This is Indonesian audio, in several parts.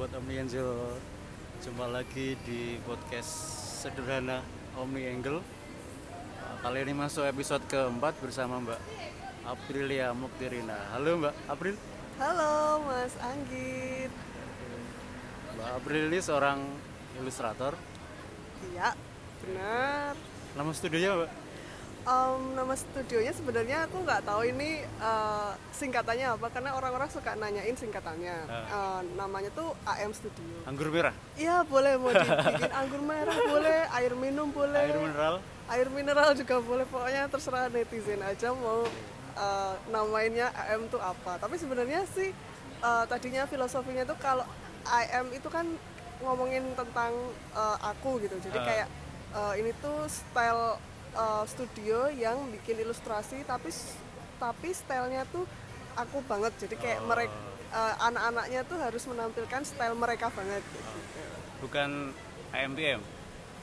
Sobat Omni Angel Jumpa lagi di podcast sederhana Omni Angle Nah, Kali ini masuk episode keempat bersama Mbak Aprilia Muktirina Halo Mbak April Halo Mas Anggit. Mbak April ini seorang ilustrator Iya, benar. Nama studionya Mbak? Em, nama studionya sebenarnya aku nggak tahu ini eh, singkatannya apa karena orang-orang suka nanyain singkatannya. Ah. Eh, namanya tuh AM Studio. Anggur merah? Iya boleh mau dibikin anggur merah boleh, air minum boleh, Air mineral? air mineral juga boleh. Pokoknya terserah netizen aja mau eh, namainnya AM tuh apa. Tapi sebenarnya sih eh, tadinya filosofinya tuh kalau AM itu kan ngomongin tentang eh, aku gitu. Jadi Ah. kayak eh, ini tuh style eh, studio yang bikin ilustrasi tapi tapi stylenya tuh aku banget. Jadi kayak Oh. mereka anak-anaknya tuh harus menampilkan style mereka banget. gitu. Bukan AMPM?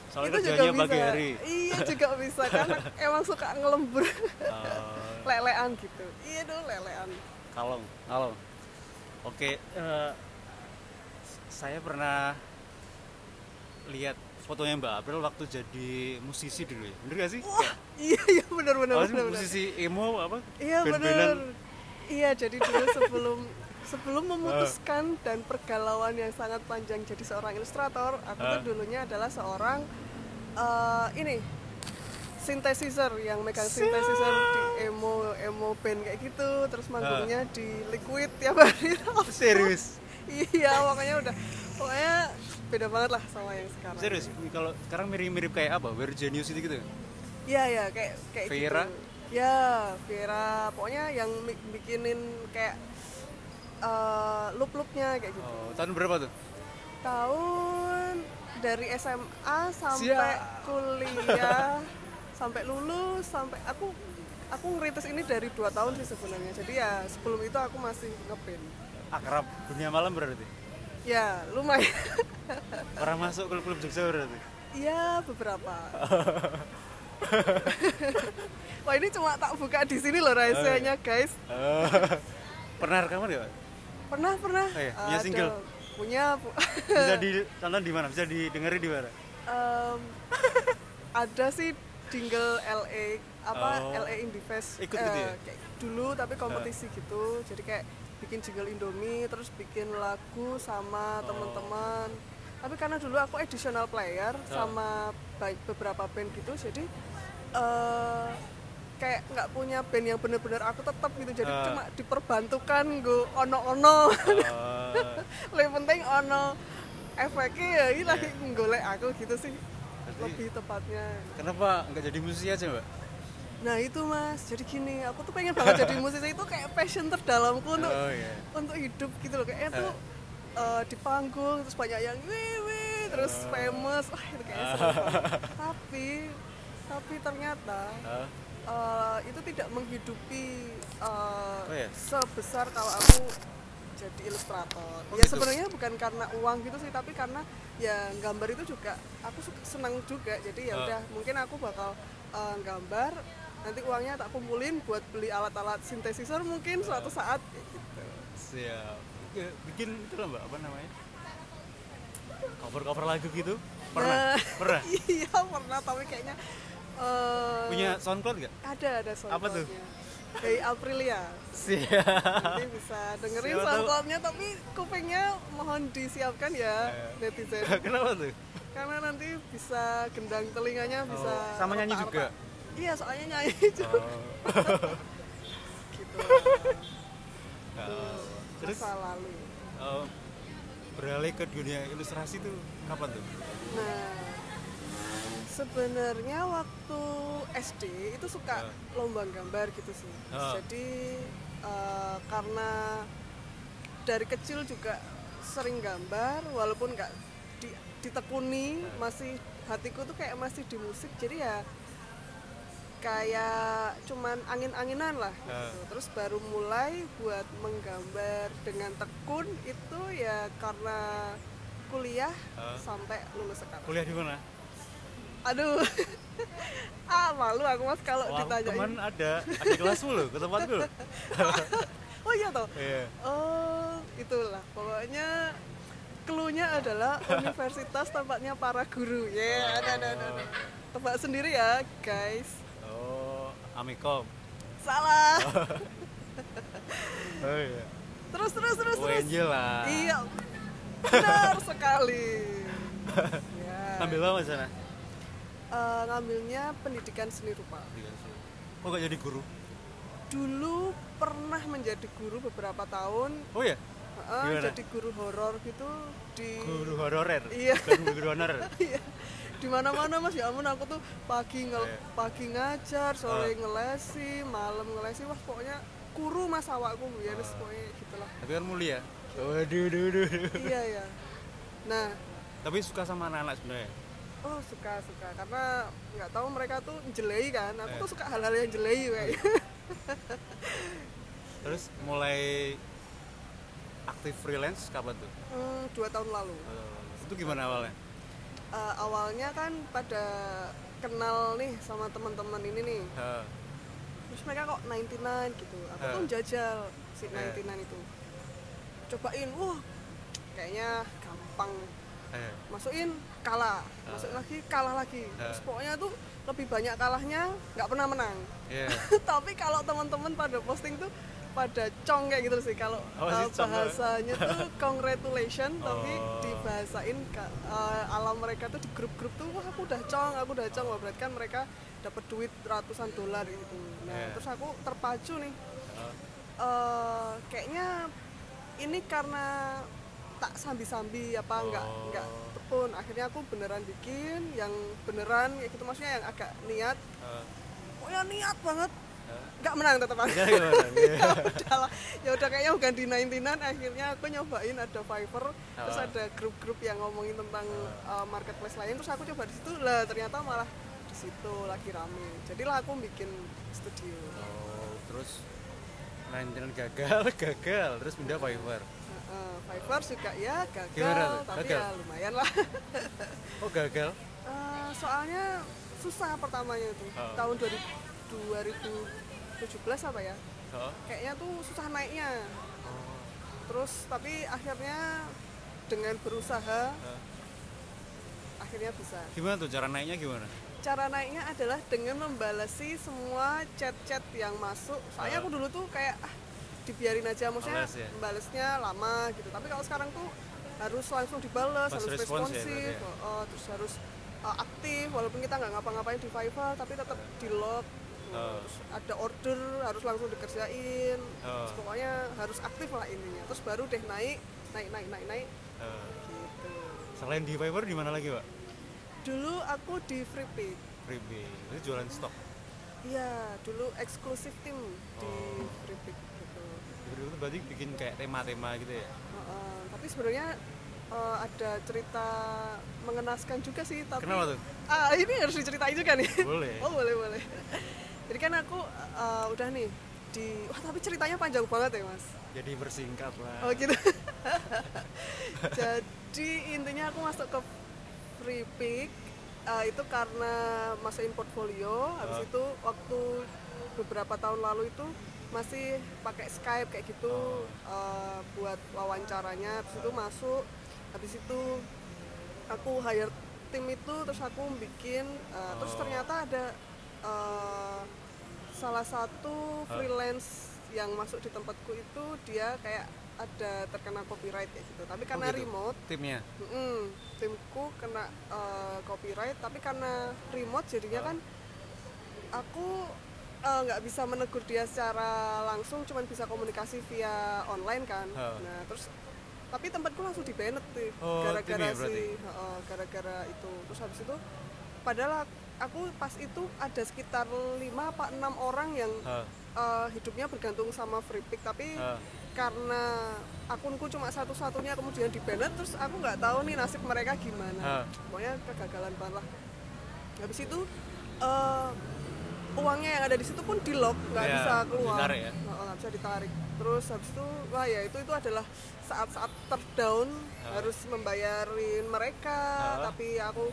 Soalnya itu juga kerjanya bisa. pagi hari Iya juga bisa karena emang suka ngelembur Oh, lelean gitu. Iya dong lelean. Kalong, kalong Oke, eh, saya pernah lihat fotonya Mbak April waktu jadi musisi dulu ya, bener gak sih? Wah, iya iya sih, benar. benar. musisi emo apa? Iya Band-bandan? benar. Iya jadi dulu sebelum sebelum Ah. memutuskan dan pergalauan yang sangat panjang jadi seorang ilustrator, aku tuh Ah. dulunya adalah seorang eh, ini synthesizer yang megang synthesizer di emo emo band kayak gitu, terus manggungnya di liquid tiap hari. Serius? iya makanya udah pokoknya beda banget lah sama yang sekarang Serius? Kalau sekarang mirip-mirip kayak apa? We're Genius itu gitu? iya ya kayak kayak Vera? gitu ya Vera pokoknya yang bikinin kayak eh, loop-loopnya kayak gitu Oh, tahun berapa tuh? tahun dari SMA sampai Siap. kuliah sampai lulus sampai aku aku ngeritis ini dari dua tahun sih sebenarnya jadi ya sebelum itu aku masih ngeband Akrab dunia malam berarti? Ya lumayan Orang masuk klub-klub Jogja berarti? Iya beberapa. Wah ini cuma tak buka di sini loh rahasianya guys. Oh. Pernah rekaman gak? Pak? Pernah pernah. Oh iya, punya Ada. single? Punya. Bu. Bisa ditonton di mana? Bisa didengerin di mana? Em, ada sih jingle LA apa Oh. LA Indie Fest. Ikut gitu ya? kayak dulu tapi kompetisi gitu. Jadi kayak bikin jingle Indomie terus bikin lagu sama Oh. teman-teman. Tapi karena dulu aku additional player Oh. sama baik beberapa band gitu jadi eh kayak nggak punya band yang bener-bener aku tetap gitu jadi Ah. cuma diperbantukan gue ono-ono Oh, lebih penting ono efeknya ya ini lagi golek aku gitu sih Berarti- lebih tepatnya kenapa nggak jadi musisi aja mbak? Nah itu mas jadi gini aku tuh pengen banget jadi musisi itu kayak passion terdalamku untuk Oh iya. untuk hidup gitu loh kayaknya tuh eh, di panggung terus banyak yang wih wih terus Oh. famous wah itu kayaknya seru banget. tapi tapi ternyata Hah? eh, itu tidak menghidupi eh, Oh iya? sebesar kalau aku jadi ilustrator. Oh ya gitu? sebenarnya bukan karena uang gitu sih, tapi karena ya gambar itu juga aku senang juga. Jadi ya Oh. udah mungkin aku bakal eh, gambar nanti uangnya tak kumpulin buat beli alat-alat sintesizer mungkin suatu saat kayak gitu. Siap. Bikin itu lah mbak, apa namanya? Cover-cover lagu gitu? Pernah? Nah, Pernah? iya pernah tapi kayaknya eh, Punya SoundCloud nggak? ada ada Apa tuh? Hey Aprilia. Siap. nanti bisa dengerin Siapa tahu. soundcloudnya tapi kupingnya mohon disiapkan ya Eh. netizen Kenapa tuh? karena nanti bisa gendang telinganya bisa Oh, sama nyanyi juga? Iya soalnya nyanyi juga Oh. gitu Oh. Terus masa lalu oh, beralih ke dunia ilustrasi tuh kapan tuh? nah sebenarnya waktu SD itu suka Eh. lomba gambar gitu sih Oh. jadi eh, karena dari kecil juga sering gambar walaupun nggak di- ditekuni masih hatiku tuh kayak masih di musik jadi ya kayak cuman angin-anginan lah gitu. Eh. terus baru mulai buat menggambar dengan tekun itu ya karena kuliah Eh. sampai lulus sekarang Kuliah di mana? aduh ah malu aku mas kalau Wah, ditanyain teman ada ada kelasmu loh ke tempatku loh. oh iya toh Iya. oh itulah pokoknya clue-nya adalah universitas tempatnya para guru. Ya, ada, ada, ada, ada. Tebak sendiri ya, guys. Oh, Amikom. Salah. Oh iya. Terus, terus, terus, terus. UNJ lah. Iya, benar sekali. ya. Ambil apa sana? Eh, ngambilnya pendidikan seni rupa. Oh gak jadi guru? Dulu pernah menjadi guru beberapa tahun. Oh ya? Gimana? jadi guru horor gitu di Guru honorer? Iya. Guru honor? Iya. di mana mana mas ya ampun aku tuh pagi ngel Iya. pagi ngajar sore Ah. ngelesi malam ngelesi wah pokoknya kuru mas awakku ya wis pokoknya gitulah Tapi kan mulia. Waduh, duh, duh, duh. iya ya nah Tapi suka sama anak-anak sebenarnya. oh suka suka karena nggak tahu mereka tuh jelei kan aku Eh. tuh suka hal-hal yang jelei kayak Terus mulai aktif freelance kapan tuh? hmm, dua tahun lalu. Eh, itu gimana awalnya? Eh, awalnya kan pada kenal nih sama teman-teman ini nih. Eh, terus mereka kok 99 gitu. Aku Eh. tuh jajal si Eh. 99 itu. Cobain wah kayaknya gampang. Eh, masukin kalah. Masuk lagi kalah lagi. Terus pokoknya tuh lebih banyak kalahnya nggak pernah menang. Iya. tapi kalau teman-teman pada posting tuh pada cong kayak gitu sih. Kalau Oh, uh, si bahasanya tuh congratulation tapi Oh. dibahasain ka- uh, alam mereka tuh di grup-grup tuh wah aku udah cong aku udah cong. Wah berarti kan mereka dapat duit ratusan dolar gitu. Nah Yeah. terus aku terpacu nih. Eh, eh kayaknya ini karena tak sambi-sambi apa enggak Oh. enggak tekun. Akhirnya aku beneran bikin yang beneran kayak gitu. Maksudnya yang agak niat. Eh, oh ya niat banget. Nggak menang tetap gimana? Iya. ya ya udah kayaknya bukan di 99 akhirnya aku nyobain ada Fiverr terus Ah. ada grup-grup yang ngomongin tentang uh, marketplace lain terus aku coba di situ lah ternyata malah di situ lagi rame jadilah aku bikin studio Oh, terus 99 gagal, gagal, terus pindah Fiverr. Heeh, Fiverr juga ya gagal, Gimana tapi Gagal? ya lumayan lah. Oh, gagal. Eh, soalnya susah pertamanya itu Oh. tahun 2000 2017 apa ya? Oh. Kayaknya tuh susah naiknya. Oh. Terus tapi akhirnya dengan berusaha Eh, akhirnya bisa. Gimana tuh cara naiknya gimana? Cara naiknya adalah dengan membalasi semua chat-chat yang masuk. Soalnya Oh. aku dulu tuh kayak ah, dibiarin aja maksudnya Males ya? balesnya lama gitu. Tapi kalau sekarang tuh harus langsung dibales, Fast harus response ya responsif, berarti ya? oh, terus harus uh, aktif walaupun kita nggak ngapa-ngapain di Fiverr tapi tetap di log. Terus ada order harus langsung dikerjain. Terus pokoknya harus aktif lah intinya. Terus baru deh naik, naik, naik, naik, naik Eh, gitu. selain di Fiverr di mana lagi, Pak? Dulu aku di Freepik. Freebie. Itu jualan stok. Iya, dulu eksklusif tim di Oh. Gitu. Freebie itu berarti bikin kayak tema-tema gitu ya. Heeh, tapi sebenarnya eh, ada cerita mengenaskan juga sih. Tapi Kenapa tuh? Ah, ini harus diceritain juga nih. Boleh. oh boleh boleh. Jadi kan aku eh, udah nih di, wah tapi ceritanya panjang banget ya mas. Jadi bersingkat lah. Oh gitu. Jadi intinya aku masuk ke Free Pick eh, itu karena masukin portfolio. Habis Ah. itu waktu beberapa tahun lalu itu masih pakai Skype kayak gitu eh, buat wawancaranya. Habis itu masuk. Habis itu aku hire tim itu terus aku bikin. eh, Terus Oh. ternyata ada eh, salah satu freelance yang masuk di tempatku itu dia kayak ada terkena copyright kayak gitu tapi karena gitu? remote Timnya. mm, timku kena eh, copyright tapi karena remote jadinya kan aku eh, nggak bisa menegur dia secara langsung cuman bisa komunikasi via online kan Ha. nah terus tapi tempatku langsung di banned tuh Oh, gara-gara berarti? si gara-gara itu terus habis itu padahal aku pas itu ada sekitar 5 apa enam orang yang Ah, eh, hidupnya bergantung sama free pick tapi ah. karena akunku cuma satu-satunya kemudian di banned terus aku nggak tahu nih nasib mereka gimana Ah. pokoknya kegagalan banget lah habis itu eh, uangnya yang ada di situ pun di lock nggak Ya, bisa keluar ditarik ya? Nggak- nggak bisa ditarik terus habis itu wah ya itu itu adalah saat-saat terdown Ah. harus membayarin mereka Ah. tapi aku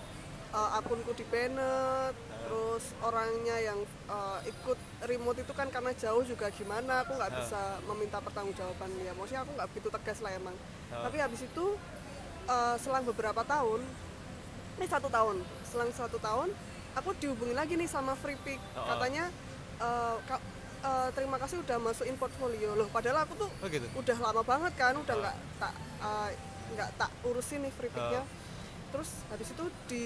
eh, akunku di banned terus orangnya yang eh, ikut remote itu kan karena jauh juga gimana aku nggak bisa meminta pertanggungjawaban ya maksudnya aku nggak begitu tegas lah emang. Tapi habis itu eh, selang beberapa tahun ini satu tahun selang satu tahun aku dihubungi lagi nih sama Free Pick. Oh. katanya eh, ka- eh, terima kasih udah masukin portfolio. Loh padahal aku tuh Oh gitu. udah lama banget kan udah nggak tak nggak tak urusin nih free Oh. Terus habis itu di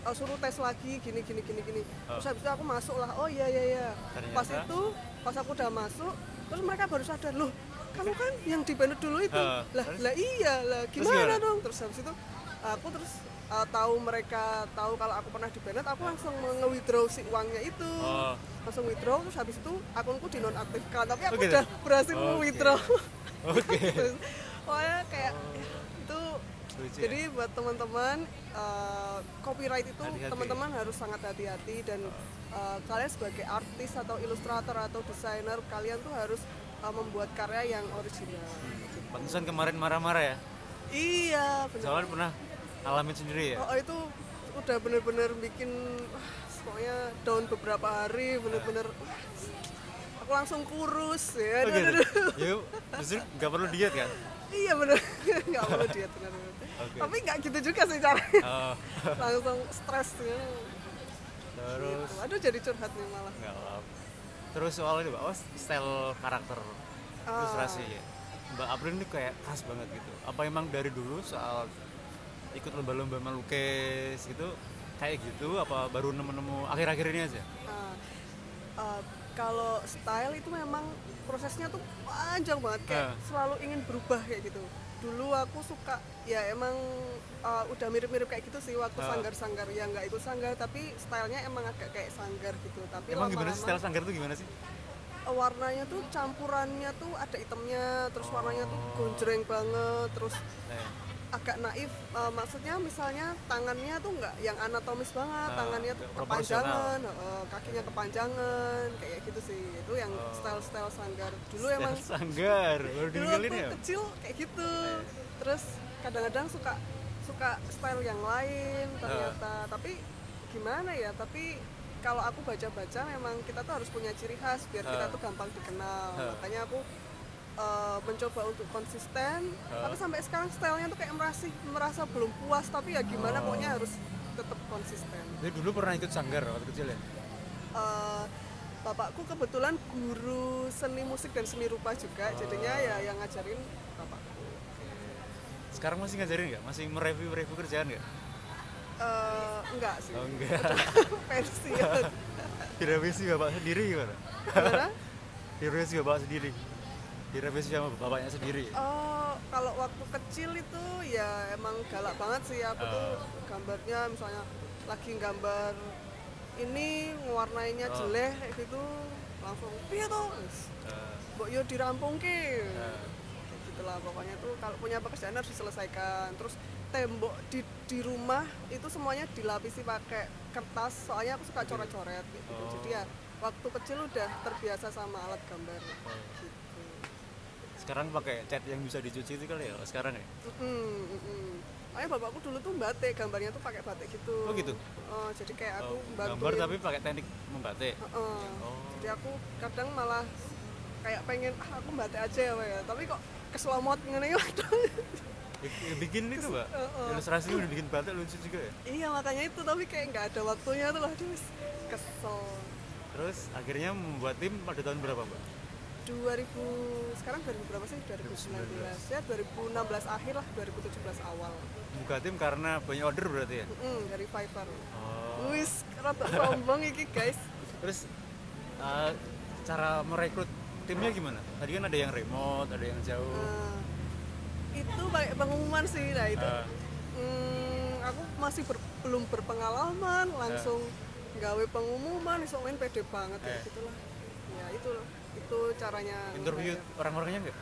eh, suruh tes lagi gini gini gini gini Oh. terus habis itu aku masuk lah oh iya iya iya Ternyata? pas itu pas aku udah masuk terus mereka baru sadar loh kamu kan yang di dulu itu Oh. lah Terus? lah iya lah Terus gimana gimana? dong terus habis itu aku terus eh, tahu mereka tahu kalau aku pernah di aku langsung nge-withdraw si uangnya itu Oh. langsung withdraw terus habis itu akunku dinonaktifkan tapi aku Oh, gitu? udah berhasil Oke. withdraw Oke. Terus, pokoknya kayak ya, itu Lucu ya? jadi buat teman-teman eh, copyright itu teman-teman harus sangat hati-hati dan eh, kalian sebagai artis atau ilustrator atau desainer kalian tuh harus eh, membuat karya yang original Pantesan kemarin marah-marah ya. iya Soalnya pernah alamin sendiri ya. oh, itu udah bener-bener bikin pokoknya down beberapa hari bener-bener wah, aku langsung kurus ya Oh gitu. Ya, justru nggak perlu diet kan? iya bener nggak perlu diet bener, bener. Oke. tapi nggak gitu juga sih caranya Oh, langsung stres ya terus Gitu. aduh jadi curhat nih malah nggak. Terus soal ini, Mbak, oh, style karakter Ah. ilustrasi ya. Mbak April ini kayak khas banget gitu. Apa emang dari dulu soal ikut lomba-lomba melukis gitu kayak gitu apa baru nemu-nemu akhir-akhir ini aja? Ah, ah, kalau style itu memang prosesnya tuh panjang banget kayak Ah. selalu ingin berubah kayak gitu dulu aku suka ya emang ah, udah mirip-mirip kayak gitu sih waktu Ah. sanggar-sanggar ya nggak ikut sanggar tapi stylenya emang agak kayak sanggar gitu tapi Emang gimana sih style sanggar itu gimana sih? eh, warnanya tuh campurannya tuh ada hitamnya terus warnanya tuh Oh. gonjreng banget terus Eh, agak naif eh, maksudnya misalnya tangannya tuh nggak yang anatomis banget Ah, tangannya tuh kepanjangan eh, kakinya kepanjangan kayak gitu sih itu yang Oh. style style sanggar dulu style emang sanggar baru dulu waktu ya? kecil kayak gitu Eh. terus kadang-kadang suka suka style yang lain Ah. ternyata tapi gimana ya tapi kalau aku baca-baca memang kita tuh harus punya ciri khas biar kita Ah. tuh gampang dikenal Ah. makanya aku eh, mencoba untuk konsisten Ah. tapi sampai sekarang stylenya tuh kayak merasa merasa belum puas tapi ya gimana Oh. pokoknya harus tetap konsisten Jadi dulu pernah ikut sanggar waktu kecil ya? Eh, bapakku kebetulan guru seni musik dan seni rupa juga jadinya Ah. ya yang ngajarin bapakku Sekarang masih ngajarin nggak? Masih mereview-review kerjaan nggak? Eh, enggak sih Oh enggak. pensiun Direvisi bapak sendiri gimana? Gimana? Direvisi bapak sendiri. Direvisi sama bapaknya sendiri. Oh, kalau waktu kecil itu ya emang galak banget sih aku tuh Ah. gambarnya misalnya lagi gambar ini warnainya Oh. jelek gitu langsung iya tuh Wis, Eh, mbok yo dirampung ke kayak gitulah pokoknya tuh kalau punya pekerjaan harus diselesaikan terus tembok di di rumah itu semuanya dilapisi pakai kertas soalnya aku suka coret-coret gitu Oh. jadi ya waktu kecil udah terbiasa sama alat gambar Oh. gitu sekarang pakai cat yang bisa dicuci itu kali ya? Sekarang ya? Mm-mm, mm-mm. Makanya bapakku dulu tuh batik, gambarnya tuh pakai batik gitu. Oh, gitu? Oh, jadi kayak aku Oh, bantuin. gambar tapi pakai teknik membatik. Heeh. Oh. Jadi aku kadang malah kayak pengen ah aku batik aja ya, ya. Tapi kok keselomot ngene ya. Ya, bikin itu mbak, Heeh. ilustrasi udah bikin batik lucu juga ya. iya, makanya itu tapi kayak nggak ada waktunya tuh lah, kesel. Terus akhirnya membuat tim pada tahun berapa mbak? 2000 sekarang 2000 berapa sih? 2019 ya 2016 akhir lah 2017 awal. Buka tim karena banyak order berarti ya? Mm, dari Fiverr. Oh. Wis, rada sombong iki guys. Terus eh, cara merekrut timnya gimana? Tadi kan ada yang remote, ada yang jauh. Nah, itu pakai pengumuman sih nah itu Ah. Hmm, aku masih ber- belum berpengalaman langsung gawe pengumuman iso main pede banget ya Eh. gitulah ya itu loh itu caranya Interview orang-orangnya enggak?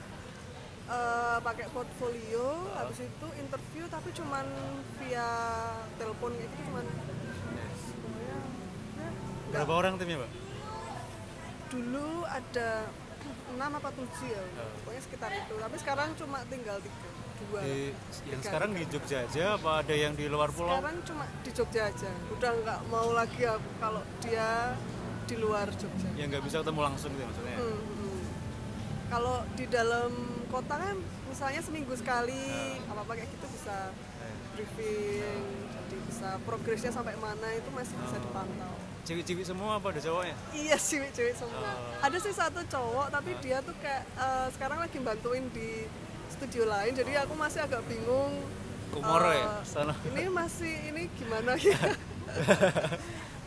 Eh, pakai portfolio Ah. habis itu interview tapi cuman via telepon gitu cuman pokoknya ya, nggak. Berapa orang timnya mbak? dulu ada enam apa tujuh ya Ah. pokoknya sekitar itu tapi sekarang cuma tinggal tiga dua Di, yang Tiga, sekarang di Jogja aja apa ada yang di luar pulau? sekarang cuma di Jogja aja udah nggak mau lagi aku kalau dia di luar Jogja Yang nggak bisa ketemu langsung gitu ya maksudnya? Hmm, hmm. kalau di dalam kota kan misalnya seminggu sekali apa apa kayak gitu bisa Eh, briefing jadi bisa progresnya sampai mana itu masih bisa Oh. dipantau Cewek-cewek semua apa ada cowoknya? iya sih cewek semua Oh. ada sih satu cowok tapi dia tuh kayak eh, sekarang lagi bantuin di studio lain jadi aku masih agak bingung Kumoro eh, ya? Sana. ini masih ini gimana ya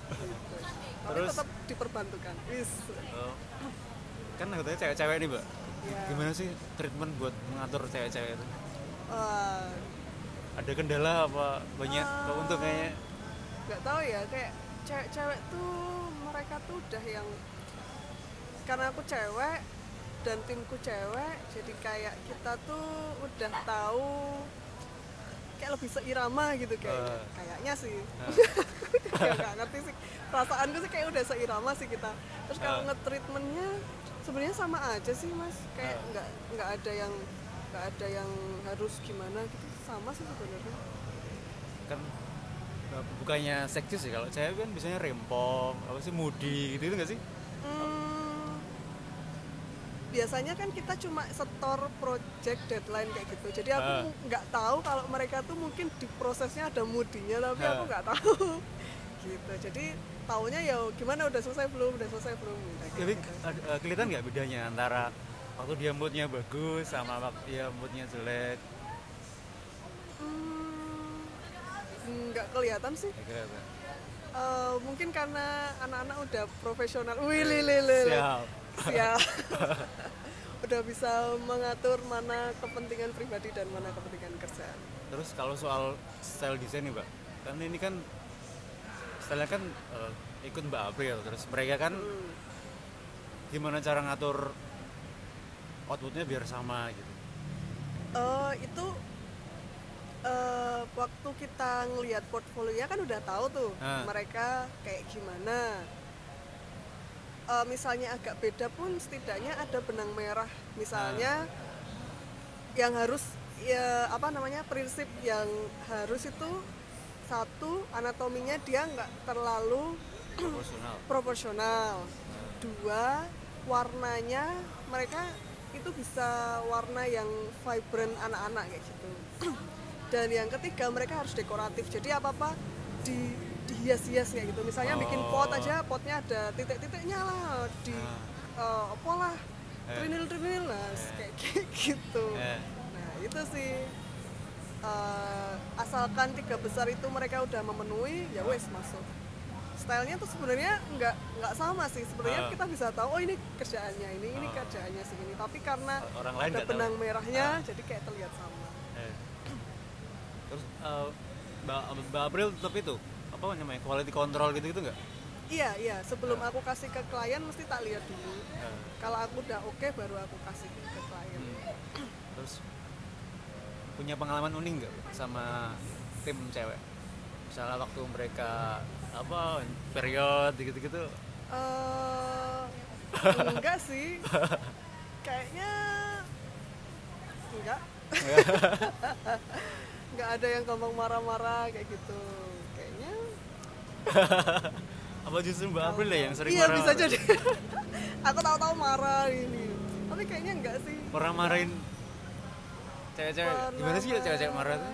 Terus? tetap diperbantukan wis Oh. Kan katanya cewek-cewek nih, Mbak. ya Gimana sih treatment buat mengatur cewek-cewek itu? eh, Ada kendala apa banyak Ah. keuntungnya? nggak tahu ya kayak cewek-cewek tuh mereka tuh udah yang karena aku cewek dan timku cewek jadi kayak kita tuh udah tahu kayak lebih seirama gitu kayak Ah. kayaknya sih. Kayak nggak ngerti sih. Perasaanku sih kayak udah seirama sih kita. Terus kalau Ah. nge-treatmentnya sebenarnya sama aja sih mas. Kayak nggak nggak ada yang nggak ada yang harus gimana gitu. Sama sih sebenarnya. Kan bukannya seksis sih. Kalau cewek kan biasanya rempong, apa sih mudi gitu, gitu nggak sih? Hmm, biasanya kan kita cuma setor project deadline kayak gitu jadi aku Ah. nggak tahu kalau mereka tuh mungkin di prosesnya ada mudinya tapi aku Ah. nggak tahu gitu jadi taunya ya gimana udah selesai belum udah selesai belum Kayak Tapi gitu. eh, kelihatan nggak bedanya antara waktu dia moodnya bagus sama waktu dia moodnya jelek? Hmm, nggak kelihatan sih Ya, kelihatan. Eh, mungkin karena anak-anak udah profesional wih li, siap udah bisa mengatur mana kepentingan pribadi dan mana kepentingan kerjaan Terus kalau soal style desain nih, Mbak. Kan ini kan stylenya kan eh, ikut Mbak April. Terus mereka kan Hmm. gimana cara ngatur outputnya biar sama gitu. Eh, itu eh, waktu kita ngelihat portfolionya kan udah tahu tuh Ah. mereka kayak gimana. Eh, misalnya agak beda pun setidaknya ada benang merah. Misalnya yang harus ya apa namanya prinsip yang harus itu satu anatominya dia nggak terlalu Proporsional. proporsional. Dua, warnanya mereka itu bisa warna yang vibrant anak-anak kayak gitu. Dan yang ketiga mereka harus dekoratif. Jadi apa-apa di dihias-hias kayak gitu. Misalnya bikin pot Oh. aja, potnya ada titik-titiknya lah di eh, apa lah Eh. trinil-trinil lah Eh. kayak kayak gitu. Eh. Nah, itu sih eh, asalkan tiga besar itu mereka udah memenuhi ya wes masuk stylenya tuh sebenarnya nggak nggak sama sih sebenarnya Ah. kita bisa tahu oh ini kerjaannya ini ini Ah. kerjaannya segini tapi karena Orang lain ada nggak tahu. benang merahnya Ah. jadi kayak terlihat sama Eh. Terus eh, Mbak, Mbak April tetap itu apa namanya quality control gitu gitu nggak? iya iya sebelum aku kasih ke klien mesti tak lihat dulu Eh. kalau aku udah oke baru aku kasih ke klien Hmm. Terus punya pengalaman unik nggak sama tim cewek? Misalnya waktu mereka apa period gitu-gitu Eh, enggak sih kayaknya enggak enggak ada yang gampang marah-marah kayak gitu apa justru Mbak April ya yang sering iya marah? bisa jadi. Aku tahu-tahu marah ini. Tapi kayaknya enggak sih. Pernah marahin cewek-cewek? Gimana sih ya cewek-cewek marah tuh?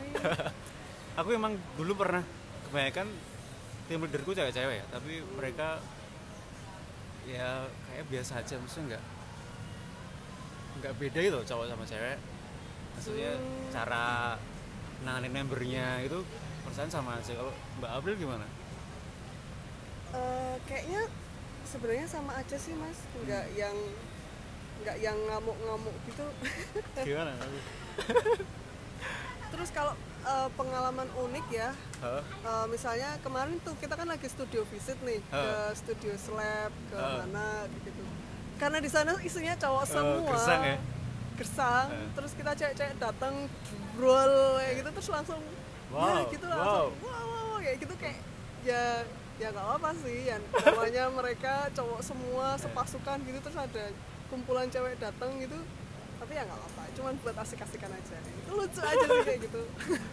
aku emang dulu pernah kebanyakan tim leaderku cewek-cewek ya tapi mereka ya kayak biasa aja maksudnya nggak nggak beda gitu cowok sama cewek. Maksudnya Hmm. cara nanganin membernya itu perasaan sama aja. Kalau Mbak April gimana Eh, kayaknya sebenarnya sama aja sih mas enggak Hmm. yang enggak yang ngamuk-ngamuk gitu gimana terus kalau eh, pengalaman unik ya Hah? Uh, misalnya kemarin tuh kita kan lagi studio visit nih ke Uh. studio slab ke Uh. mana gitu karena di sana isinya cowok Uh, semua gersang ya? Gersang. Uh. terus kita cewek-cewek datang brol kayak gitu terus langsung ya Wow, gitu wow. langsung wow, wow, wow, kayak gitu kayak ya ya nggak apa sih ya namanya mereka cowok semua sepasukan gitu terus ada kumpulan cewek datang gitu tapi ya nggak apa cuman buat asik-asikan aja itu lucu aja sih kayak gitu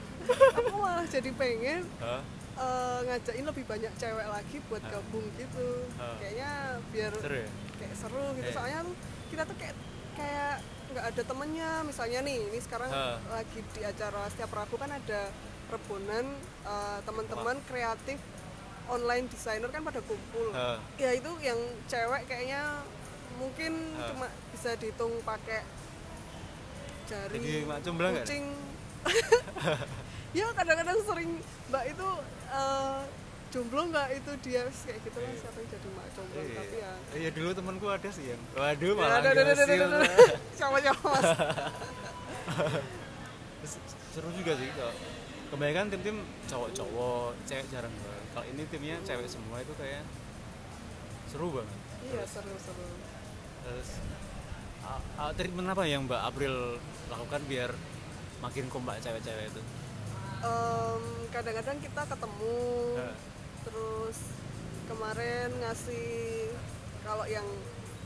aku malah jadi pengen Hah? eh, ngajakin lebih banyak cewek lagi buat gabung gitu Ah. kayaknya biar seru ya kayak seru gitu Eh. soalnya tuh kita tuh kayak kayak nggak ada temennya misalnya nih ini sekarang Ha. lagi di acara setiap Rabu kan ada rebonan eh, teman-teman kreatif online designer kan pada kumpul Ha. ya itu yang cewek kayaknya mungkin Ha. cuma bisa dihitung pakai jari Jadi kucing ya kadang-kadang sering mbak itu eh, jomblo nggak itu dia kayak gitu lah siapa yang jadi mak jomblo Iya. tapi ya Iya dulu temanku ada sih yang waduh Ya, malah ada, ada. Siapa siapa mas? Seru juga sih kalau kebanyakan tim-tim cowok-cowok cewek jarang banget kalau ini timnya cewek semua itu kayak seru banget Iya seru seru. terus a- a- treatment apa yang Mbak April lakukan biar makin kompak cewek-cewek itu Em, kadang-kadang kita ketemu, Nah. terus kemarin ngasih kalau yang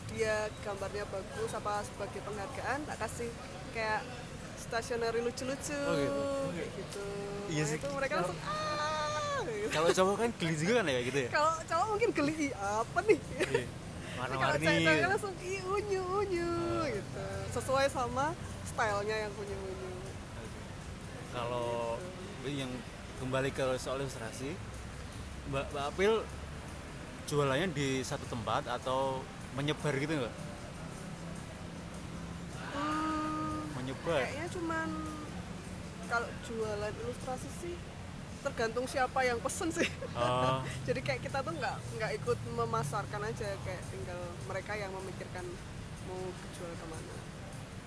dia gambarnya bagus apa sebagai penghargaan tak kasih kayak stationery lucu-lucu Oh, gitu. kayak gitu. Iya Nah, sih, itu mereka kalau- langsung ah gitu. kalau cowok kan geli juga kan ya gitu ya Kalau cowok mungkin geli "Ih, apa nih? Iya. Tapi kalau warna-warni cewek langsung ih unyu unyu gitu. Sesuai sama stylenya yang unyu unyu. kalau yang kembali ke soal ilustrasi Mbak, Mbak April jualannya di satu tempat atau menyebar gitu nggak Hmm, kayaknya cuman kalau jualan ilustrasi sih tergantung siapa yang pesen sih. Oh. Jadi kayak kita tuh nggak nggak ikut memasarkan aja kayak tinggal mereka yang memikirkan mau jual ke mana.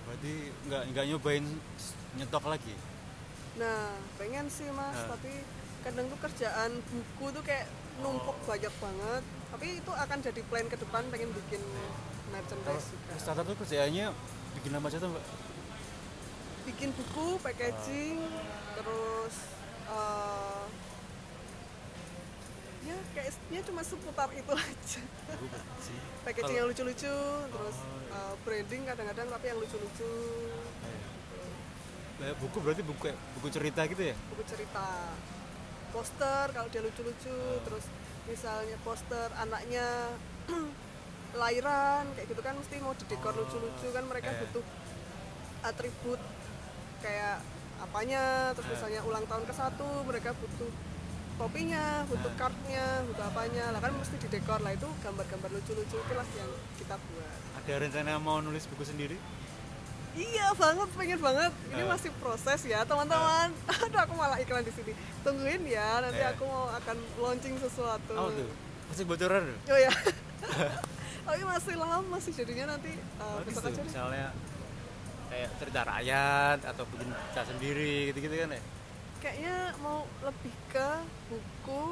berarti nggak nggak nyobain nyetok lagi Nah pengen sih mas, Nah. tapi kadang tuh kerjaan buku tuh kayak numpuk banyak banget. Tapi itu akan jadi plan ke depan pengen bikin merchandise juga. startup tuh kerjaannya bikin apa aja tuh mbak bikin buku, packaging, terus eh, ya kayaknya cuma seputar itu aja. Packaging. Yang lucu-lucu, terus Oh, eh, branding kadang-kadang tapi yang lucu-lucu, Kayak buku berarti buku buku cerita gitu ya? Buku cerita, poster kalau dia lucu-lucu, terus misalnya poster anaknya lahiran kayak gitu kan mesti mau didekor Oh, lucu-lucu kan mereka iya. butuh atribut kayak apanya terus Eh. misalnya ulang tahun ke satu mereka butuh topinya butuh kartnya butuh apanya. Lah kan mesti didekor. Lah itu gambar-gambar lucu-lucu itulah yang kita buat. Ada rencana mau nulis buku sendiri? Iya banget pengen banget. Ini Eh. masih proses ya teman-teman. Aduh aku malah iklan di sini. Tungguin ya nanti Eh. aku mau akan launching sesuatu. Oh tuh? Masih bocoran oh ya tapi masih lama sih jadinya nanti uh, besok tuh aja misalnya kayak cerita rakyat atau bikin cerita sendiri gitu-gitu kan ya kayaknya mau lebih ke buku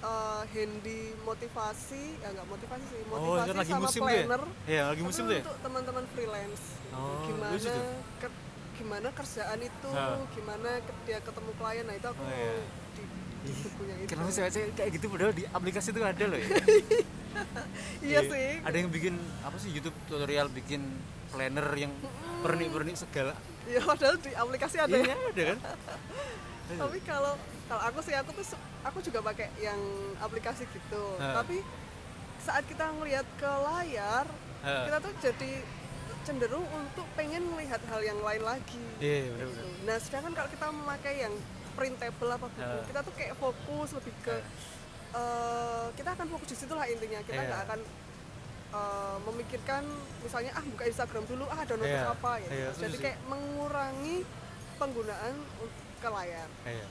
uh, handy motivasi ya nggak motivasi sih Oh, motivasi itu lagi sama musim tuh ya? planner Iya, lagi musim tuh ya? untuk teman-teman freelance Oh, gimana lucu tuh. ke- gimana kerjaan itu Ha. gimana ke- dia ketemu klien nah itu aku Oh, iya. di, di bukunya itu Kenapa sih kayak gitu padahal di aplikasi itu ada loh ya? iya sih Ada yang bikin apa sih YouTube tutorial bikin planner yang pernik-pernik segala. iya padahal di aplikasi ada Iya, ya ada kan? tapi kalau kalau aku sih aku tuh aku juga pakai yang aplikasi gitu Ha. tapi saat kita ngelihat ke layar Ha. kita tuh jadi cenderung untuk pengen melihat hal yang lain lagi Iya, benar-benar. nah sedangkan kalau kita memakai yang printable apa buku Ha. kita tuh kayak fokus lebih ke eh, kita akan fokus di situ lah intinya kita Iya. nggak akan eh, memikirkan misalnya ah buka Instagram dulu ah download Iya. apa ya Iya, jadi kayak mengurangi penggunaan un- ke layar Iya.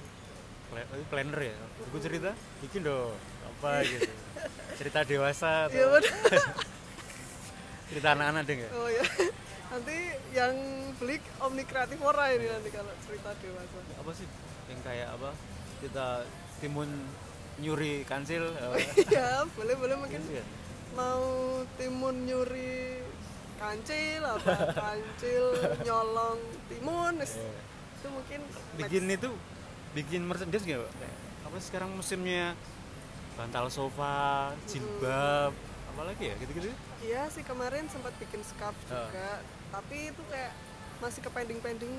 Pla- oh, planner ya. Buku cerita bikin dong apa gitu. Cerita dewasa Iya atau bener. cerita anak-anak deh nggak? Oh ya. Nanti yang beli Omni Kreatif Ora ini nanti kalau cerita dewasa. Apa sih yang kayak apa? Kita timun nyuri kansil eh, Iya, boleh boleh mungkin gitu ya? Mau timun nyuri kancil apa kancil nyolong timun. Iya. itu mungkin bikin itu bikin merchandise nggak Pak? Apa sekarang musimnya? Bantal sofa jilbab apalagi ya gitu-gitu? Iya sih kemarin sempat bikin scarf Ah. juga. Tapi itu kayak masih ke pending pending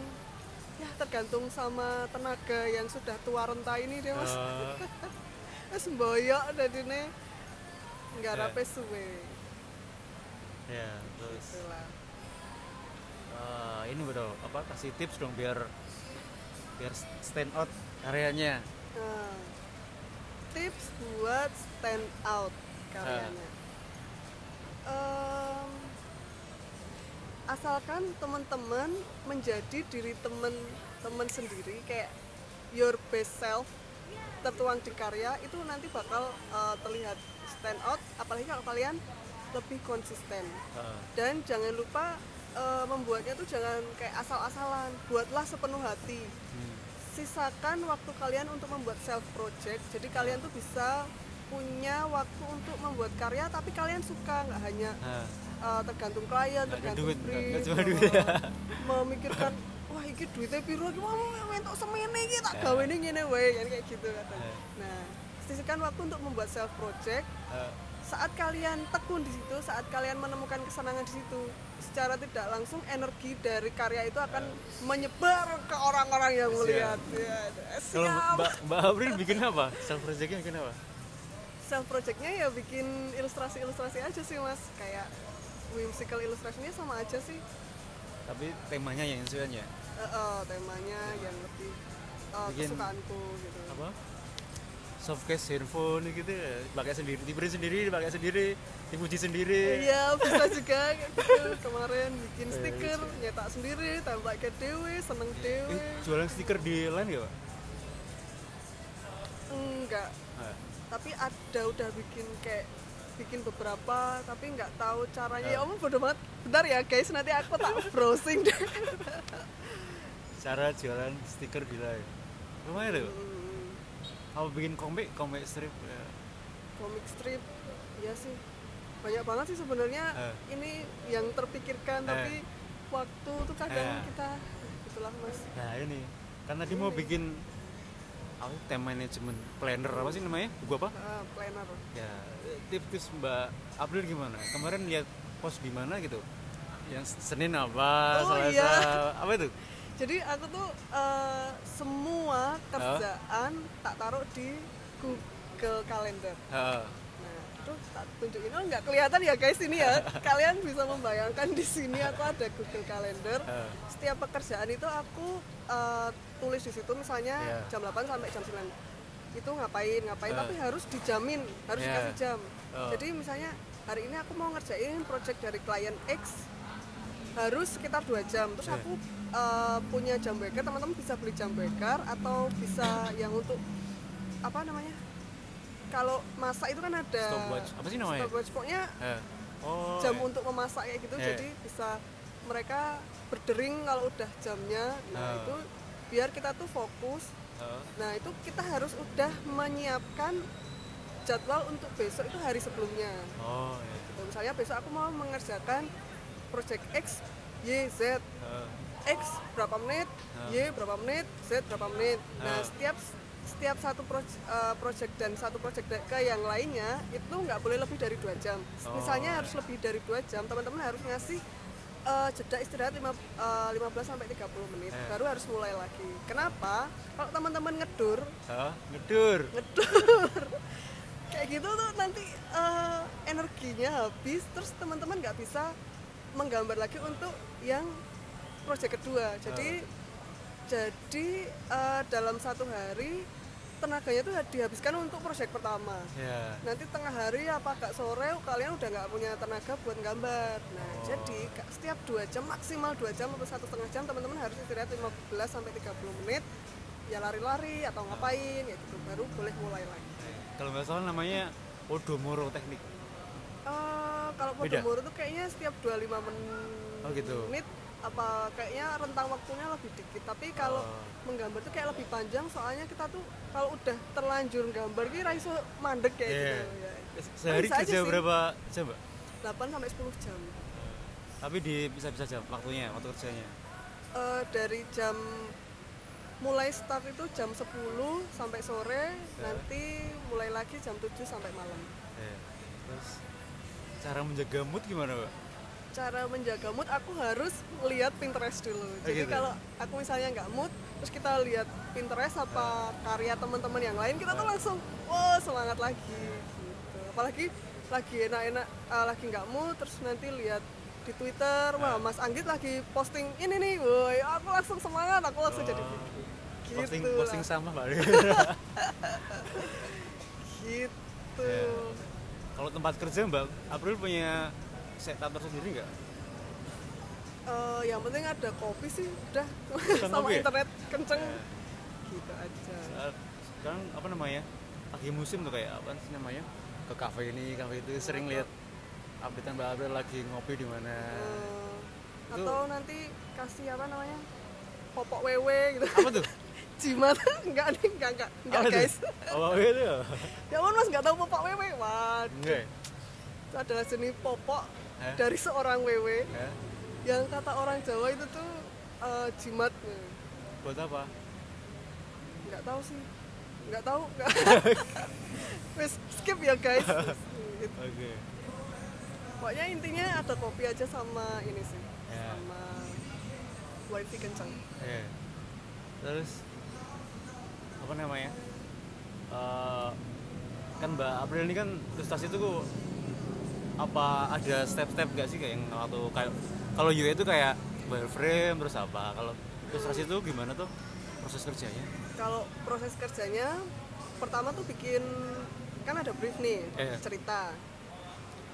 ya tergantung sama tenaga yang sudah tua renta ini deh mas. Eh, wis mboyok dadine nggak rapi suwe ya terus. Itulah. eh, ini betul. Apa kasih tips dong biar biar stand out karyanya. Nah, tips buat stand out karyanya. Em, asalkan teman-teman menjadi diri teman-teman sendiri kayak your best self tertuang di karya itu nanti bakal eh, terlihat stand out apalagi kalau kalian lebih konsisten. Eh, dan jangan lupa eh, membuatnya tuh jangan kayak asal-asalan buatlah sepenuh hati. Hmm, sisakan waktu kalian untuk membuat self project jadi kalian tuh bisa punya waktu untuk membuat karya tapi kalian suka nggak hanya nah, uh, tergantung klien tergantung duit, brief uh, memikirkan iki duitnya piro iki mau mentok semene iki tak Ya. gawe ini ngene wae kan kayak gitu katanya Ya. nah sisihkan waktu untuk membuat self project eh, saat kalian tekun di situ, saat kalian menemukan kesenangan di situ, secara tidak langsung energi dari karya itu akan menyebar ke orang-orang yang melihat. Ya, kalau siap. mbak mbak April bikin apa self projectnya bikin apa Self projectnya ya bikin ilustrasi-ilustrasi aja sih mas, kayak whimsical illustrationnya sama aja sih. tapi temanya yang sesuaian ya Eh, eh, temanya yang lebih eh, Bikin- kesukaanku gitu. apa? Soft case handphone gitu ya pakai sendiri diberi sendiri dipakai sendiri dipuji sendiri. Iya bisa juga gitu. kemarin bikin Eh, stiker nyetak sendiri tambah ke dewe seneng dewe Eh, jualan stiker di line ya pak? Enggak. Ah, tapi ada udah bikin kayak bikin beberapa tapi nggak tahu caranya. Ah. ya om bodoh banget. Bentar ya guys nanti aku tak browsing deh cara jualan stiker di line lumayan loh Hmm, apa bikin komik? Komik strip ya. komik strip ya sih. Banyak banget sih sebenarnya Eh. ini yang terpikirkan Eh. tapi waktu tuh kadang Eh. kita itulah mas. Nah ini. Kan tadi mau bikin apa time management planner apa sih namanya? Buku apa? Ah, planner. Ya tips-tips mbak April gimana? Kemarin lihat post di mana gitu? Yang Senin apa Oh, Selasa iya. apa itu jadi aku tuh eh, semua kerjaan tak taruh di Google Calendar Ah, Nah, itu tak tunjukin. Oh, nggak kelihatan ya guys ini ya. Kalian bisa membayangkan di sini aku ada Google Calendar. Setiap pekerjaan itu aku eh, tulis di situ misalnya Iya. jam 8 sampai jam 9. Itu ngapain, ngapain Eh. tapi harus dijamin, harus Iya. dikasih jam. Oh. Jadi misalnya hari ini aku mau ngerjain project dari klien X harus sekitar dua jam terus Iya. aku eh, punya jam beker teman-teman bisa beli jam beker atau bisa yang untuk apa namanya kalau masak itu kan ada stopwatch apa sih namanya stopwatch pokoknya Eh, oh jam iya. untuk memasak kayak gitu Iya. jadi bisa mereka berdering kalau udah jamnya nah Ah. itu biar kita tuh fokus Ah, nah itu kita harus udah menyiapkan jadwal untuk besok itu hari sebelumnya oh ya gitu. misalnya besok aku mau mengerjakan project X Y Z Ah, X berapa menit, Ah. Y berapa menit, Z berapa menit. Nah Ah. setiap setiap satu proyek, project dan satu project ke yang lainnya itu nggak boleh lebih dari dua jam. Oh. Misalnya harus lebih dari dua jam, teman-teman harus ngasih eh, jeda istirahat lima- eh, 15 sampai 30 menit, Eh. baru harus mulai lagi. Kenapa? Kalau teman-teman ngedur, ah, ngedur ngedur kayak gitu tuh nanti eh, energinya habis, terus teman-teman nggak bisa menggambar lagi untuk yang proyek kedua. Jadi jadi eh, dalam satu hari tenaganya tuh dihabiskan untuk proyek pertama. ya Nanti tengah hari apa agak sore kalian udah nggak punya tenaga buat gambar. Nah Oh. jadi setiap dua jam maksimal dua jam atau satu setengah jam teman-teman harus istirahat 15 sampai 30 menit ya lari-lari atau ngapain ya gitu baru boleh mulai lagi. kalau nggak salah namanya Odomoro teknik Eh, kalau Beda? Podomoro tuh kayaknya setiap 25 menit Oh, gitu. apa kayaknya rentang waktunya lebih dikit tapi kalau Oh. menggambar tuh kayak lebih panjang soalnya kita tuh kalau udah terlanjur gambar kira iso mandek kayak Iya. gitu ya. sehari Bisa aja kerja berapa jam mbak 8 sampai 10 jam tapi di bisa-bisa jam waktunya waktu kerjanya Eh, dari jam mulai start itu jam 10 sampai sore nanti mulai lagi jam 7 sampai malam Ya. terus cara menjaga mood gimana mbak cara menjaga mood aku harus lihat Pinterest dulu. Jadi gitu. kalau aku misalnya nggak mood, terus kita lihat Pinterest apa karya teman-teman yang lain, kita tuh langsung wah semangat lagi. Gitu. Apalagi lagi enak-enak, eh, lagi nggak mood, terus nanti lihat di Twitter, wah Mas Anggit lagi posting ini nih, woi aku langsung semangat, aku langsung jadi Oh. gitu posting lah. posting sama pak gitu. Ya. Kalau tempat kerja mbak April punya setup tersendiri nggak? Eh, yang penting ada kopi sih, udah. Sama kopi ya? internet kenceng, Ya. gitu aja. Saat sekarang apa namanya lagi musim tuh kayak apa sih namanya ke kafe ini kafe itu sering lihat updatean mbak April lagi ngopi di mana. Itu- atau nanti kasih apa namanya popok WW gitu. Apa tuh jimat. Enggak nih enggak enggak enggak Apa guys. Oh itu? Ya ya mas nggak tahu popok WW waduh. Enggak ya? itu adalah jenis popok Hah? dari seorang WW Ya? yang kata orang Jawa itu tuh eh, jimat. Buat apa? Nggak tahu sih. Nggak tahu nggak. Wes skip ya guys. Gitu. oke. Pokoknya intinya ada kopi aja sama ini sih Ya. sama wifi kenceng Iya. Terus apa namanya? Eh, kan Mbak April ini kan ilustrasi itu kok apa ada step-step gak sih kayak yang waktu kayak kalau UE itu kayak wireframe terus apa? Kalau ilustrasi itu gimana tuh proses kerjanya? kalau proses kerjanya pertama tuh bikin kan ada brief nih Iya. cerita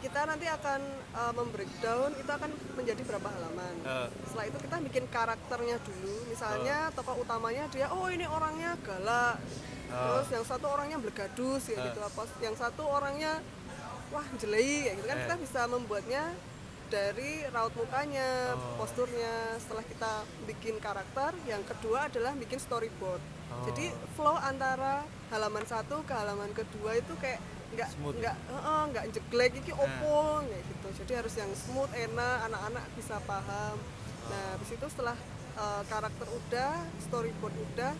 kita nanti akan uh, membreakdown itu akan menjadi berapa halaman Eh, setelah itu kita bikin karakternya dulu misalnya tokoh utamanya dia oh ini orangnya galak Oh. terus yang satu orangnya blegadus ya Eh. gitu apa yang satu orangnya wah jelei kayak gitu kan Eh. kita bisa membuatnya dari raut mukanya Oh. posturnya setelah kita bikin karakter yang kedua adalah bikin storyboard Oh. jadi flow antara halaman satu ke halaman kedua itu kayak nggak Smooth. nggak heeh, nggak jeglek iki opo kayak gitu. Jadi harus yang smooth enak anak-anak bisa paham. Nah habis itu setelah eh, karakter udah storyboard udah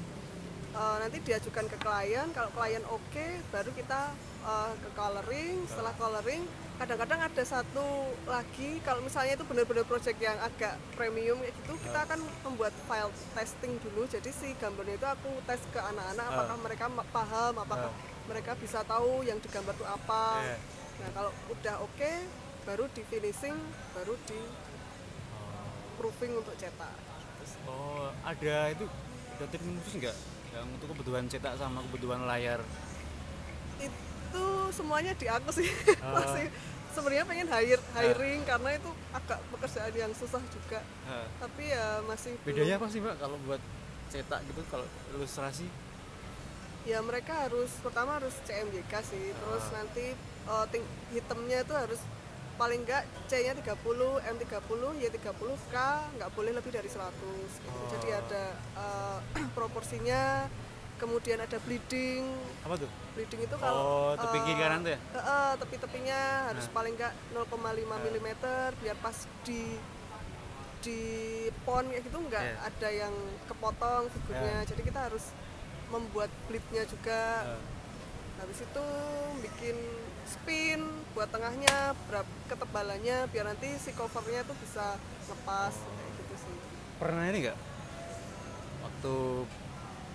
eh, nanti diajukan ke klien. Kalau klien oke baru kita eh, ke coloring. Setelah coloring kadang-kadang ada satu lagi kalau misalnya itu benar-benar project yang agak premium kayak gitu kita akan membuat file testing dulu. Jadi si gambarnya itu aku tes ke anak-anak apakah mereka ma- paham apakah mereka bisa tahu yang digambar itu apa Iya. nah kalau udah oke baru di finishing baru di proofing untuk cetak Oh, ada itu ada treatment khusus nggak? Yang untuk kebutuhan cetak sama kebutuhan layar. itu semuanya di aku sih Ah. masih sebenarnya pengen hire hiring karena itu agak pekerjaan yang susah juga Hah. tapi ya masih belum- Bedanya apa sih mbak kalau buat cetak gitu kalau ilustrasi? Ya mereka harus pertama harus CMYK sih terus Ah. nanti eh, ting- hitamnya itu harus paling enggak C-nya 30, M30, Y30, K nggak boleh lebih dari 100 gitu. Oh. Jadi ada eh, proporsinya, kemudian ada bleeding. Apa tuh? Bleeding itu Oh, kalau tepi kiri eh, kanan tuh ya? eh, eh, tepi-tepinya harus Nah. paling enggak 0,5 mm biar pas di di pon kayak gitu nggak Iya. ada yang kepotong figurnya. Jadi kita harus membuat bleednya juga Eh, habis itu bikin spin buat tengahnya berapa ketebalannya biar nanti si covernya tuh bisa ngepas kayak gitu sih pernah ini nggak? Waktu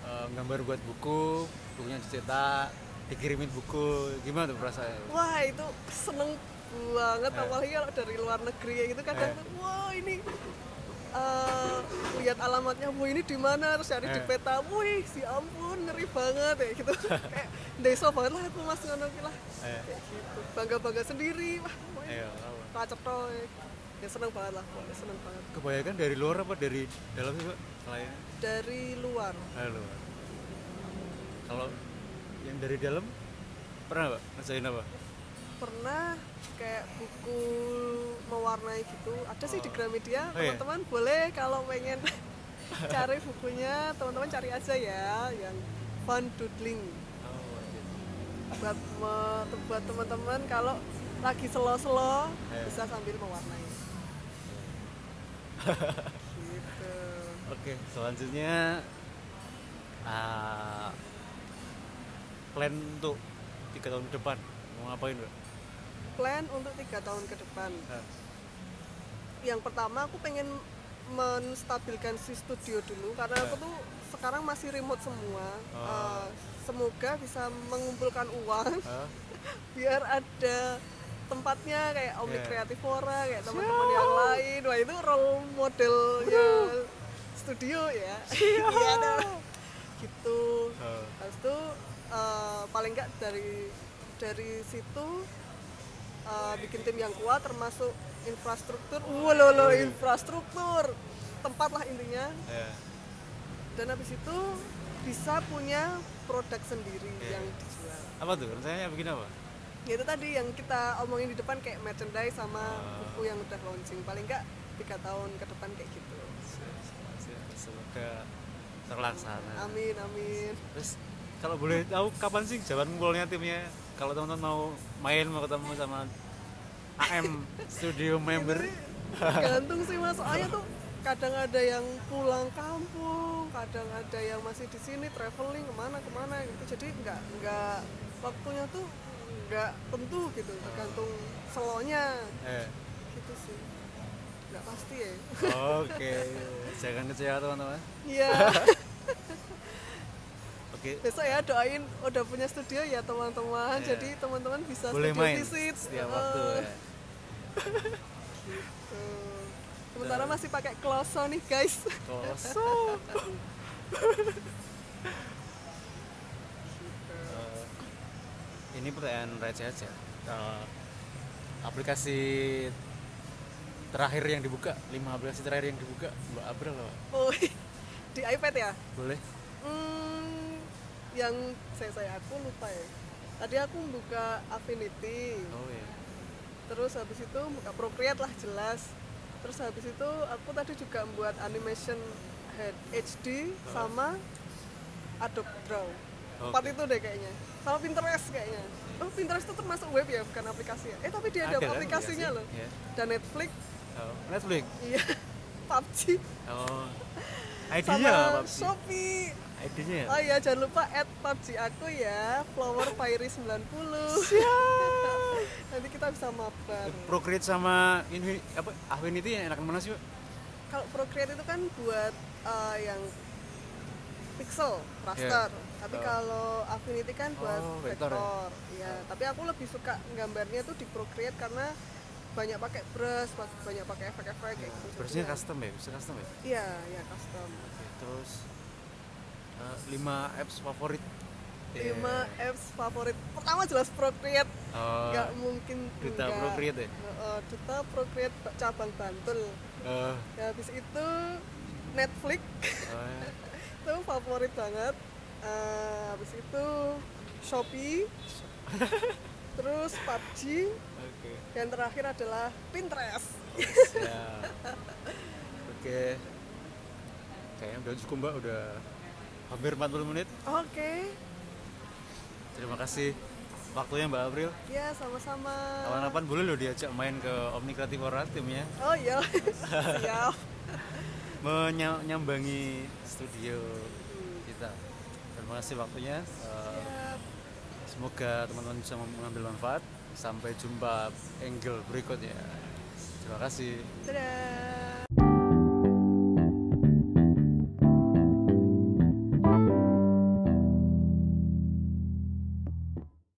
eh, gambar buat buku, bukunya dicetak, dikirimin buku, gimana tuh perasaannya? wah itu seneng banget Eh. apalagi kalau dari luar negeri ya gitu kadang Eh. tuh wah ini eh, lihat alamatnya wah ini di mana terus cari di Eh. peta wih si ampun ngeri banget ya gitu kayak deso banget lah aku mas ngono lah Eh, kayak gitu bangga bangga sendiri wah ayo, apa? kacetho ya seneng banget lah pokoknya seneng banget Kebanyakan dari luar apa dari dalam sih mbak? Kliennya? dari luar Halo. Kalau yang dari dalam pernah mbak ngerjain apa? Pernah kayak buku mewarnai gitu. Ada sih di Gramedia. Oh, iya? teman-teman boleh kalau pengen cari bukunya teman-teman cari aja ya yang fun doodling Oh, buat me- buat teman-teman kalau lagi selo-selo Iya. bisa sambil mewarnai. Gitu. Oke, selanjutnya ah, plan untuk tiga tahun ke depan. Mau ngapain mbak? Plan untuk tiga tahun ke depan. Ah, yang pertama aku pengen menstabilkan si studio dulu karena aku tuh sekarang masih remote semua. Oh. Eh, semoga bisa mengumpulkan uang. Ah, biar ada tempatnya kayak Omni Iya. Creativora kayak teman-teman yang lain. Wah itu role modelnya studio ya. Iya gitu. Oh. habis itu eh, paling nggak dari dari situ eh, bikin tim yang kuat termasuk infrastruktur lo lo infrastruktur tempat lah intinya Ya. dan habis itu bisa punya produk sendiri Iya. yang dijual Apa tuh? Rencananya bikin apa? Ya, itu tadi yang kita omongin di depan kayak merchandise sama Ah. buku yang udah launching paling nggak tiga tahun ke depan kayak gitu Semoga terlaksana. amin amin Terus kalau boleh tahu kapan sih jalan ngumpulnya timnya? Kalau teman-teman mau main mau ketemu sama AM Studio member. gantung sih mas. Soalnya tuh kadang ada yang pulang kampung kadang ada yang masih di sini traveling ke mana ke mana gitu. Jadi nggak nggak waktunya tuh nggak tentu gitu tergantung selonya Eh, gitu sih. Nggak pasti ya. Oke, jangan kecewa teman-teman. iya Oke, besok ya doain udah punya studio ya teman-teman Iya. jadi teman-teman bisa boleh studio main visit setiap Eh, waktu ya. tuh. sementara masih pakai kloso nih guys Kosong. Eh, ini pertanyaan receh aja. Eh, aplikasi terakhir yang dibuka, lima aplikasi terakhir yang dibuka, Mbak April apa? oh di iPad ya Boleh? Hmm, yang saya saya aku lupa ya. Tadi aku buka Affinity, Oh iya. terus habis itu buka Procreate lah jelas. Terus habis itu aku tadi juga membuat animation head HD sama Adobe Draw. Empat itu deh kayaknya. Sama Pinterest kayaknya. Oh Pinterest itu termasuk web ya, bukan aplikasi ya? Eh tapi dia ada, kan aplikasinya aplikasi? loh. Iya. Dan Netflix, Oh, Netflix. iya. PUBG, Oh. ID-nya sama? PUBG? Shopee. ID-nya ya? Oh iya jangan lupa add PUBG aku ya Flower Fairy 90 Nanti kita bisa mabar. Procreate sama Infinity apa Affinity yang enakan mana sih, Pak? Kalau Procreate itu kan buat eh, yang pixel, raster. Tapi Oh. kalau Affinity kan buat Oh, vektor, vektor. Ya. Tapi aku lebih suka gambarnya tuh di Procreate karena banyak pakai brush, banyak pakai efek-efek kayak gitu Brushnya ya- custom ya, bisa custom ya? Iya, ya custom. Oke, terus 5 apps favorit. 5 apps favorit Pertama jelas Procreate Oh, nggak mungkin Duta enggak. Procreate ya? Heeh, Duta Procreate cabang Bantul eh, ya, habis itu Netflix oh, ya. itu favorit banget Eh, habis itu Shopee terus PUBG Oke. dan terakhir adalah Pinterest Siap. Oke. Kayaknya udah cukup Mbak, udah hampir 40 menit. oke Terima kasih waktunya Mbak April. ya sama-sama Kapan-kapan boleh loh diajak main ke Omni Creative Aura timnya oh iya siap menyambangi studio kita. Terima kasih waktunya. Eh, Siap. semoga teman-teman bisa mengambil manfaat. Sampai jumpa angle berikutnya. Terima kasih. dadah